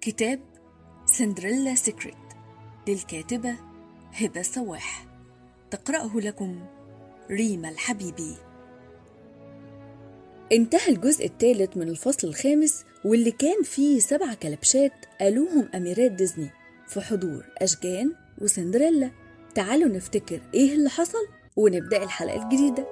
كتاب سندريلا سيكريت للكاتبة هبة سواح تقرأه لكم ريما الحبيبي. انتهى الجزء الثالث من الفصل الخامس واللي كان فيه سبع كلبشات قالوهم أميرات ديزني في حضور أشجان وسندريلا. تعالوا نفتكر إيه اللي حصل ونبدأ الحلقة الجديدة.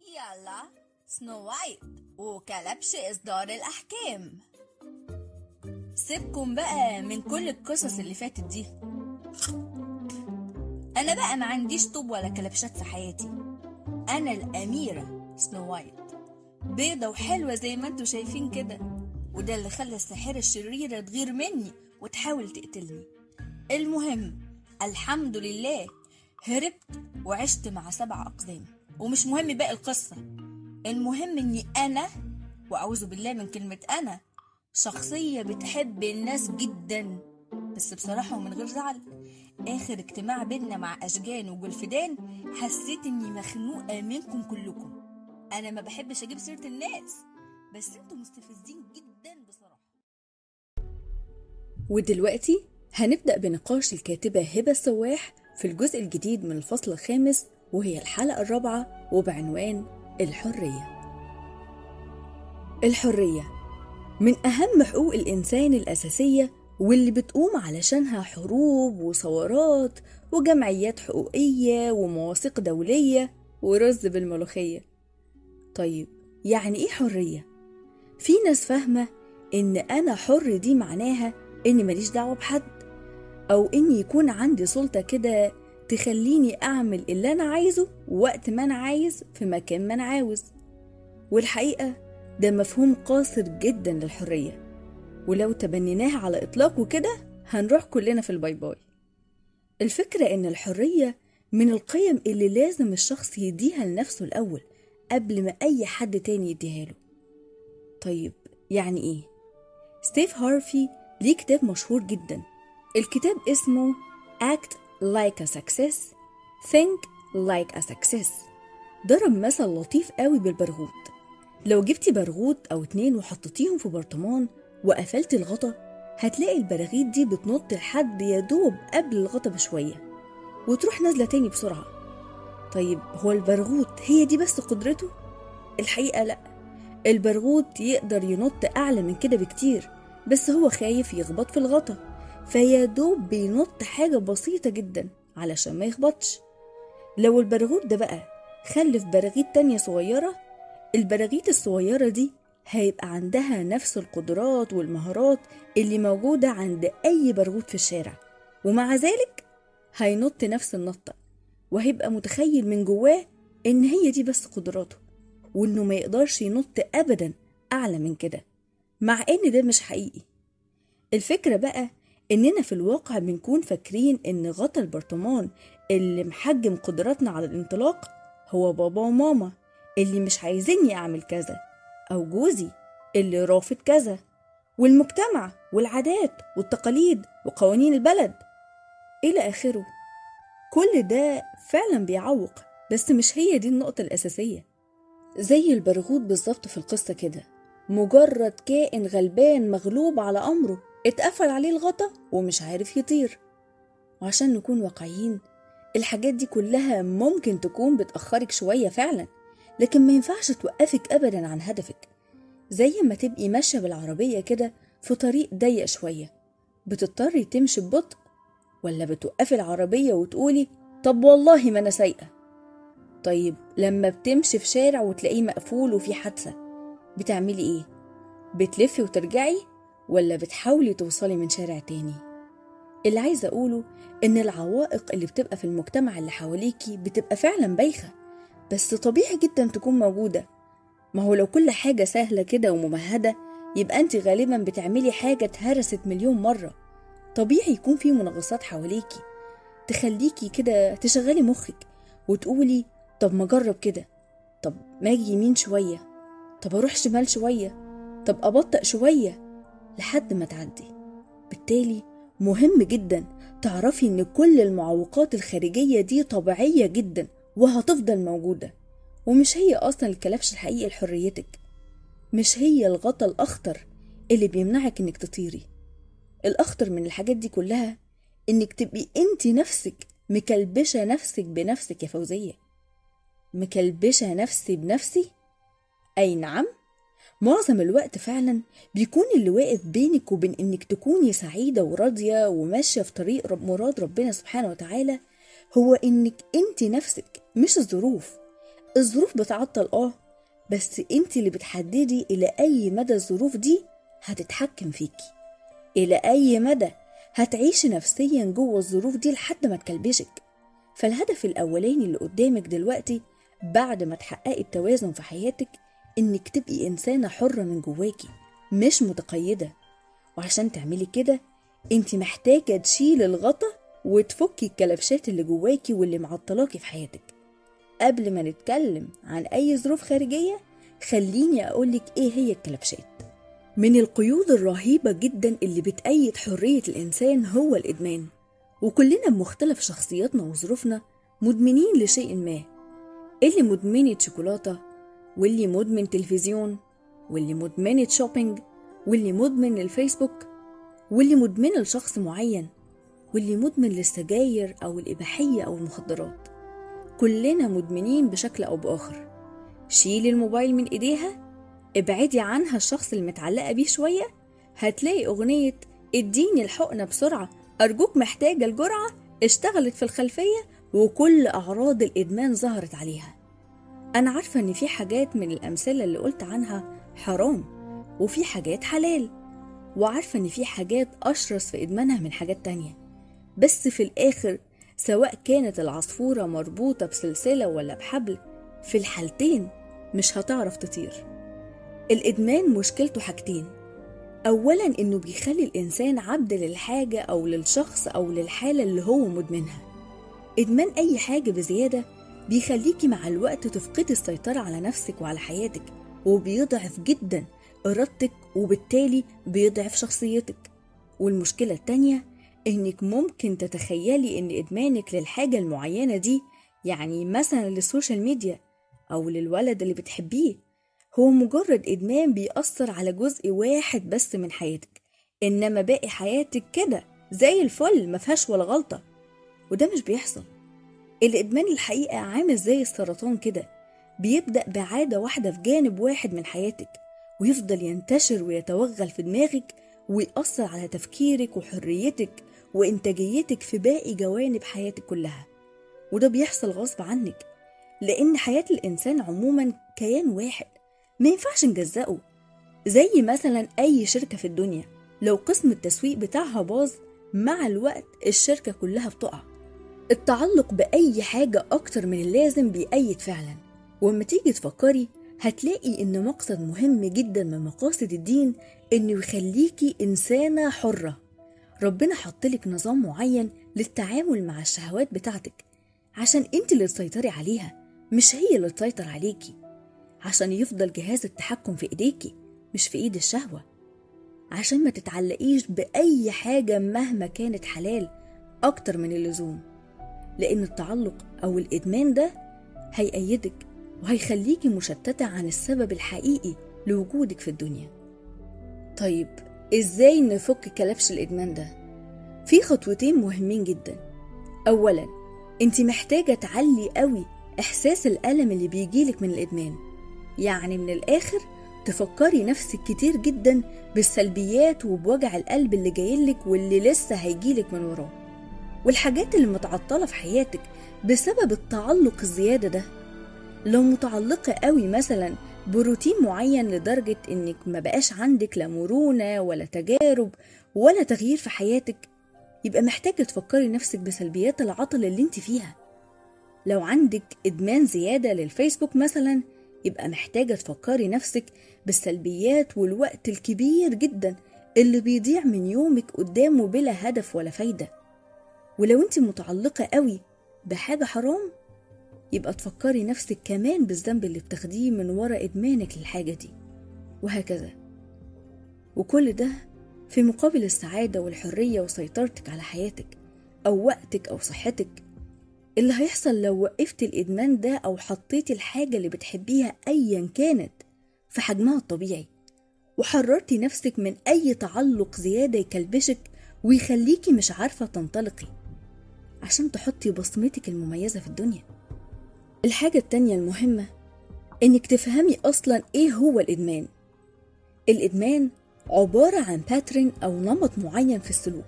يلا Snow White وكلبش إصدار الأحكام. سيبكم بقى من كل القصص اللي فاتت دي. أنا بقى ما عنديش طوب ولا كلبشات في حياتي. أنا الأميرة Snow White. بيضة وحلوة زي ما أنتوا شايفين كده. وده اللي خلى الساحرة الشريرة تغير مني وتحاول تقتلني. المهم الحمد لله هربت وعشت مع سبع أقزام. ومش مهم باقي القصة. المهم إني أنا وأعوذ بالله من كلمة أنا شخصية بتحب الناس جدا. بس بصراحة ومن غير زعل آخر اجتماع بينا مع أشجان وجلفدان حسيت إني مخنوقة منكم كلكم. أنا ما بحبش أجيب سيرة الناس بس أنتوا مستفزين جدا بصراحة. ودلوقتي هنبدأ بنقاش الكاتبة هبة السواح في الجزء الجديد من الفصل الخامس وهي الحلقة الرابعة وبعنوان الحرية الحرية من أهم حقوق الإنسان الأساسية واللي بتقوم علشانها حروب وثورات وجمعيات حقوقية ومواثيق دولية ورز بالملوخية طيب يعني إيه حرية؟ في ناس فاهمة إن أنا حر دي معناها إني ماليش دعوة بحد أو إني يكون عندي سلطة كده تخليني أعمل اللي أنا عايزه وقت ما أنا عايز في مكان ما أنا عاوز. والحقيقة ده مفهوم قاصر جدا للحرية. ولو تبنيناها على إطلاقه كده هنروح كلنا في ال bye bye. الفكرة إن الحرية من القيم اللي لازم الشخص يديها لنفسه الأول قبل ما أي حد تاني يديها له. طيب يعني إيه؟ ستيف هارفي ليه كتاب مشهور جدا. الكتاب اسمه Act Like a Success. Think Like a Success. ضرب مثل لطيف قوي بالبرغوث لو جبتي برغوث أو اتنين وحطيتيهم في برطمان وقفلتي الغطا هتلاقي البراغيث دي بتنط لحد يدوب قبل الغطا بشوية وتروح نازلة تاني بسرعة. طيب هو البرغوث هي دي بس قدرته؟ الحقيقة لأ. البرغوث يقدر ينط أعلى من كده بكتير بس هو خايف يخبط في الغطا. فيا دوب بينط حاجة بسيطة جدا علشان ما يخبطش. لو البرغوث ده بقى خلف براغيث تانية صغيرة البراغيث الصغيرة دي هيبقى عندها نفس القدرات والمهارات اللي موجودة عند أي برغوث في الشارع ومع ذلك هينط نفس النطة وهيبقى متخيل من جواه إن هي دي بس قدراته وإنه ما يقدرش ينط أبدا أعلى من كده مع إن ده مش حقيقي. الفكرة بقى إننا في الواقع بنكون فاكرين إن غطا البرطمان اللي محجم قدراتنا على الانطلاق هو بابا وماما اللي مش عايزيني أعمل كذا أو جوزي اللي رافض كذا والمجتمع والعادات والتقاليد وقوانين البلد. إلى آخره. كل ده فعلا بيعوق بس مش هي دي النقطة الأساسية. زي البرغوث بالظبط في القصة كده مجرد كائن غلبان مغلوب على أمره اتقفل عليه الغطا ومش عارف يطير. وعشان نكون واقعيين الحاجات دي كلها ممكن تكون بتأخرك شوية فعلا لكن ما ينفعش توقفك أبدا عن هدفك. زي ما تبقي ماشية بالعربية كده في طريق ضيق شوية. بتضطري تمشي ببطء؟ ولا بتوقفي العربية وتقولي طب والله ما أنا سايقة. طيب لما بتمشي في شارع وتلاقيه مقفول وفي حادثة بتعملي إيه؟ بتلفي وترجعي؟ ولا بتحاولي توصلي من شارع تاني؟ اللي عايزة أقوله إن العوائق اللي بتبقى في المجتمع اللي حواليكي بتبقى فعلا بايخة بس طبيعي جدا تكون موجودة. ما هو لو كل حاجة سهلة كده وممهدة يبقى أنت غالبا بتعملي حاجة اتهرست مليون مرة. طبيعي يكون في منغصات حواليكي. تخليكي كده تشغلي مخك وتقولي طب ما أجرب كده. طب ما أجي يمين شوية. طب أروح شمال شوية. طب أبطأ شوية. لحد ما تعدي. بالتالي مهم جدا تعرفي إن كل المعوقات الخارجية دي طبيعية جدا وهتفضل موجودة. ومش هي أصلا الكلبش الحقيقي لحريتك. مش هي الغطا الأخطر اللي بيمنعك إنك تطيري. الأخطر من الحاجات دي كلها إنك تبقي أنت نفسك مكلبشة نفسك بنفسك يا فوزية. مكلبشة نفسي بنفسي؟ أي نعم. معظم الوقت فعلا بيكون اللي واقف بينك وبين إنك تكوني سعيدة وراضية وماشية في طريق مراد ربنا سبحانه وتعالى هو إنك أنت نفسك مش الظروف. الظروف بتعطل آه بس أنت اللي بتحددي إلى أي مدى الظروف دي هتتحكم فيكي. إلى أي مدى هتعيشي نفسيا جوه الظروف دي لحد ما تكلبشك. فالهدف الأولاني اللي قدامك دلوقتي بعد ما تحققي التوازن في حياتك إنك تبقي إنسانة حرة من جواكي مش متقيدة. وعشان تعملي كده انت محتاجة تشيل الغطا وتفكي الكلبشات اللي جواكي واللي معطلاكي في حياتك. قبل ما نتكلم عن أي ظروف خارجية خليني أقولك إيه هي الكلبشات. من القيود الرهيبة جدا اللي بتأيد حرية الإنسان هو الإدمان. وكلنا بمختلف شخصياتنا وظروفنا مدمنين لشيء ما. اللي مدمنة شوكولاتة واللي مدمن تلفزيون واللي مدمنة شوبينج واللي مدمن الفيسبوك واللي مدمنة لشخص معين واللي مدمن للسجاير أو الإباحية أو المخدرات. كلنا مدمنين بشكل أو بآخر. شيلي الموبايل من إيديها ابعدي عنها الشخص اللي متعلقة بيه شوية هتلاقي أغنية اديني الحقنة بسرعة أرجوك محتاجة الجرعة اشتغلت في الخلفية وكل أعراض الإدمان ظهرت عليها. أنا عارفة إن في حاجات من الأمثلة اللي قلت عنها حرام وفي حاجات حلال وعارفة إن في حاجات أشرس في إدمانها من حاجات تانية. بس في الآخر سواء كانت العصفورة مربوطة بسلسلة ولا بحبل في الحالتين مش هتعرف تطير. الإدمان مشكلته حاجتين. أولا إنه بيخلي الإنسان عبد للحاجة أو للشخص أو للحالة اللي هو مدمنها. إدمان أي حاجة بزيادة بيخليكي مع الوقت تفقدي السيطرة على نفسك وعلى حياتك وبيضعف جدا إرادتك وبالتالي بيضعف شخصيتك. والمشكلة التانية إنك ممكن تتخيلي إن إدمانك للحاجة المعينة دي يعني مثلا للسوشيال ميديا أو للولد اللي بتحبيه هو مجرد إدمان بيأثر على جزء واحد بس من حياتك إنما باقي حياتك كده زي الفل مفيهاش ولا غلطة. وده مش بيحصل. الإدمان الحقيقة عامل زي السرطان كده بيبدأ بعادة واحدة في جانب واحد من حياتك ويفضل ينتشر ويتوغل في دماغك ويأثر على تفكيرك وحريتك وإنتاجيتك في باقي جوانب حياتك كلها. وده بيحصل غصب عنك لأن حياة الإنسان عموما كيان واحد ما ينفعش نجزأه. زي مثلا أي شركة في الدنيا لو قسم التسويق بتاعها باظ مع الوقت الشركة كلها بتقع. التعلق بأي حاجة أكتر من اللازم بيأيد فعلا. وأما تيجي تفكري هتلاقي إن مقصد مهم جدا من مقاصد الدين إنه يخليكي إنسانة حرة. ربنا حطلك نظام معين للتعامل مع الشهوات بتاعتك عشان أنت اللي تسيطري عليها مش هي اللي تسيطر عليكي. عشان يفضل جهاز التحكم في إيديكي مش في إيد الشهوة. عشان ما تتعلقيش بأي حاجة مهما كانت حلال أكتر من اللزوم. لأن التعلق أو الإدمان ده هيأيدك وهيخليكي مشتتة عن السبب الحقيقي لوجودك في الدنيا. طيب إزاي نفك كلبش الإدمان ده؟ في خطوتين مهمين جدا. أولا أنت محتاجة تعلي قوي إحساس الألم اللي بيجيلك من الإدمان. يعني من الآخر تفكري نفسك كتير جدا بالسلبيات وبوجع القلب اللي جايلك واللي لسه هيجيلك من وراه. والحاجات اللي متعطلة في حياتك بسبب التعلق الزيادة ده. لو متعلقة قوي مثلا بروتين معين لدرجة إنك ما بقاش عندك لا مرونة ولا تجارب ولا تغيير في حياتك يبقى محتاجة تفكري نفسك بسلبيات العطل اللي أنت فيها. لو عندك إدمان زيادة للفيسبوك مثلا يبقى محتاجة تفكري نفسك بالسلبيات والوقت الكبير جدا اللي بيضيع من يومك قدامه بلا هدف ولا فايدة. ولو انت متعلقة قوي بحاجة حرام يبقى تفكري نفسك كمان بالذنب اللي بتاخديه من ورا إدمانك للحاجة دي وهكذا. وكل ده في مقابل السعادة والحرية وسيطرتك على حياتك أو وقتك أو صحتك. اللي هيحصل لو وقفت الإدمان ده أو حطيتي الحاجة اللي بتحبيها أيا كانت في حجمها الطبيعي وحررتي نفسك من أي تعلق زيادة يكلبشك ويخليكي مش عارفة تنطلقي. عشان تحطي بصمتك المميزة في الدنيا. الحاجة التانية المهمة إنك تفهمي أصلا إيه هو الإدمان. الإدمان عبارة عن باترن أو نمط معين في السلوك.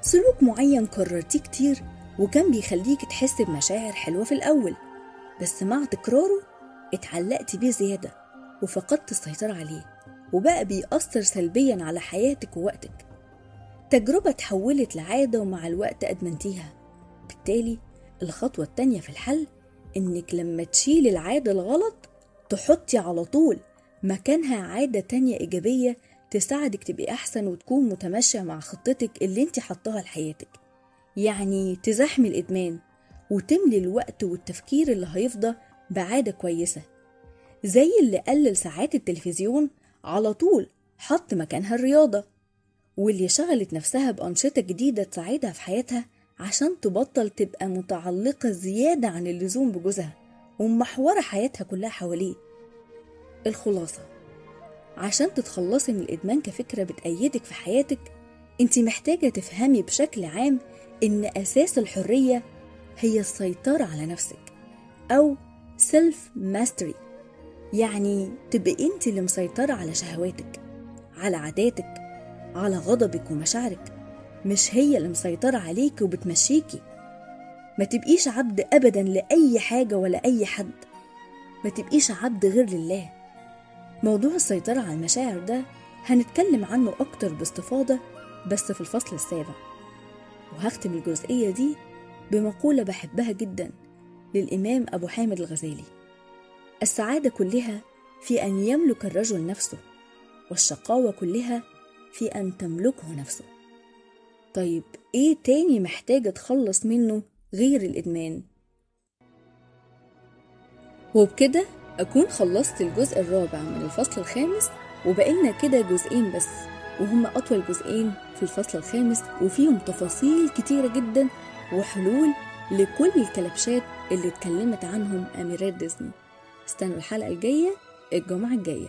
سلوك معين كررتيه كتير وكان بيخليك تحس بمشاعر حلوة في الأول بس مع تكراره اتعلقتي بيه زيادة وفقدت السيطرة عليه وبقى بيأثر سلبيا على حياتك ووقتك. تجربة اتحولت لعادة ومع الوقت أدمنتيها. بالتالي الخطوة التانية في الحل إنك لما تشيلي العادة الغلط تحطي على طول مكانها عادة تانية إيجابية تساعدك تبقي أحسن وتكون متماشية مع خطتك اللي انت حطاها لحياتك. يعني تزاحمي الإدمان وتملي الوقت والتفكير اللي هيفضى بعادة كويسة. زي اللي قلل ساعات التلفزيون على طول حط مكانها الرياضة. واللي شغلت نفسها بأنشطة جديدة تساعدها في حياتها عشان تبطل تبقى متعلقة زيادة عن اللزوم بجوزها ومحورة حياتها كلها حواليه. الخلاصة. عشان تتخلصي من الإدمان كفكرة بتقيدك في حياتك انت محتاجة تفهمي بشكل عام إن أساس الحرية هي السيطرة على نفسك أو self mastery يعني تبقي انت اللي مسيطرة على شهواتك على عاداتك على غضبك ومشاعرك. مش هي اللي مسيطرة عليك وبتمشيكي. ما تبقيش عبد أبدا لأي حاجة ولا أي حد. ما تبقيش عبد غير لله. موضوع السيطرة على المشاعر ده هنتكلم عنه أكتر باستفاضة بس في الفصل السابع. وهختم الجزئية دي بمقولة بحبها جدا للإمام أبو حامد الغزالي. السعادة كلها في أن يملك الرجل نفسه والشقاوة كلها في أن تملكه نفسه. طيب إيه تاني محتاجة تخلص منه غير الإدمان؟ وبكده أكون خلصت الجزء الرابع من الفصل الخامس وبقينا كده جزئين بس وهما أطول جزئين في الفصل الخامس وفيهم تفاصيل كتيرة جدا وحلول لكل الكلبشات اللي اتكلمت عنهم أميرات ديزني استنوا الحلقة الجاية الجمعة الجاية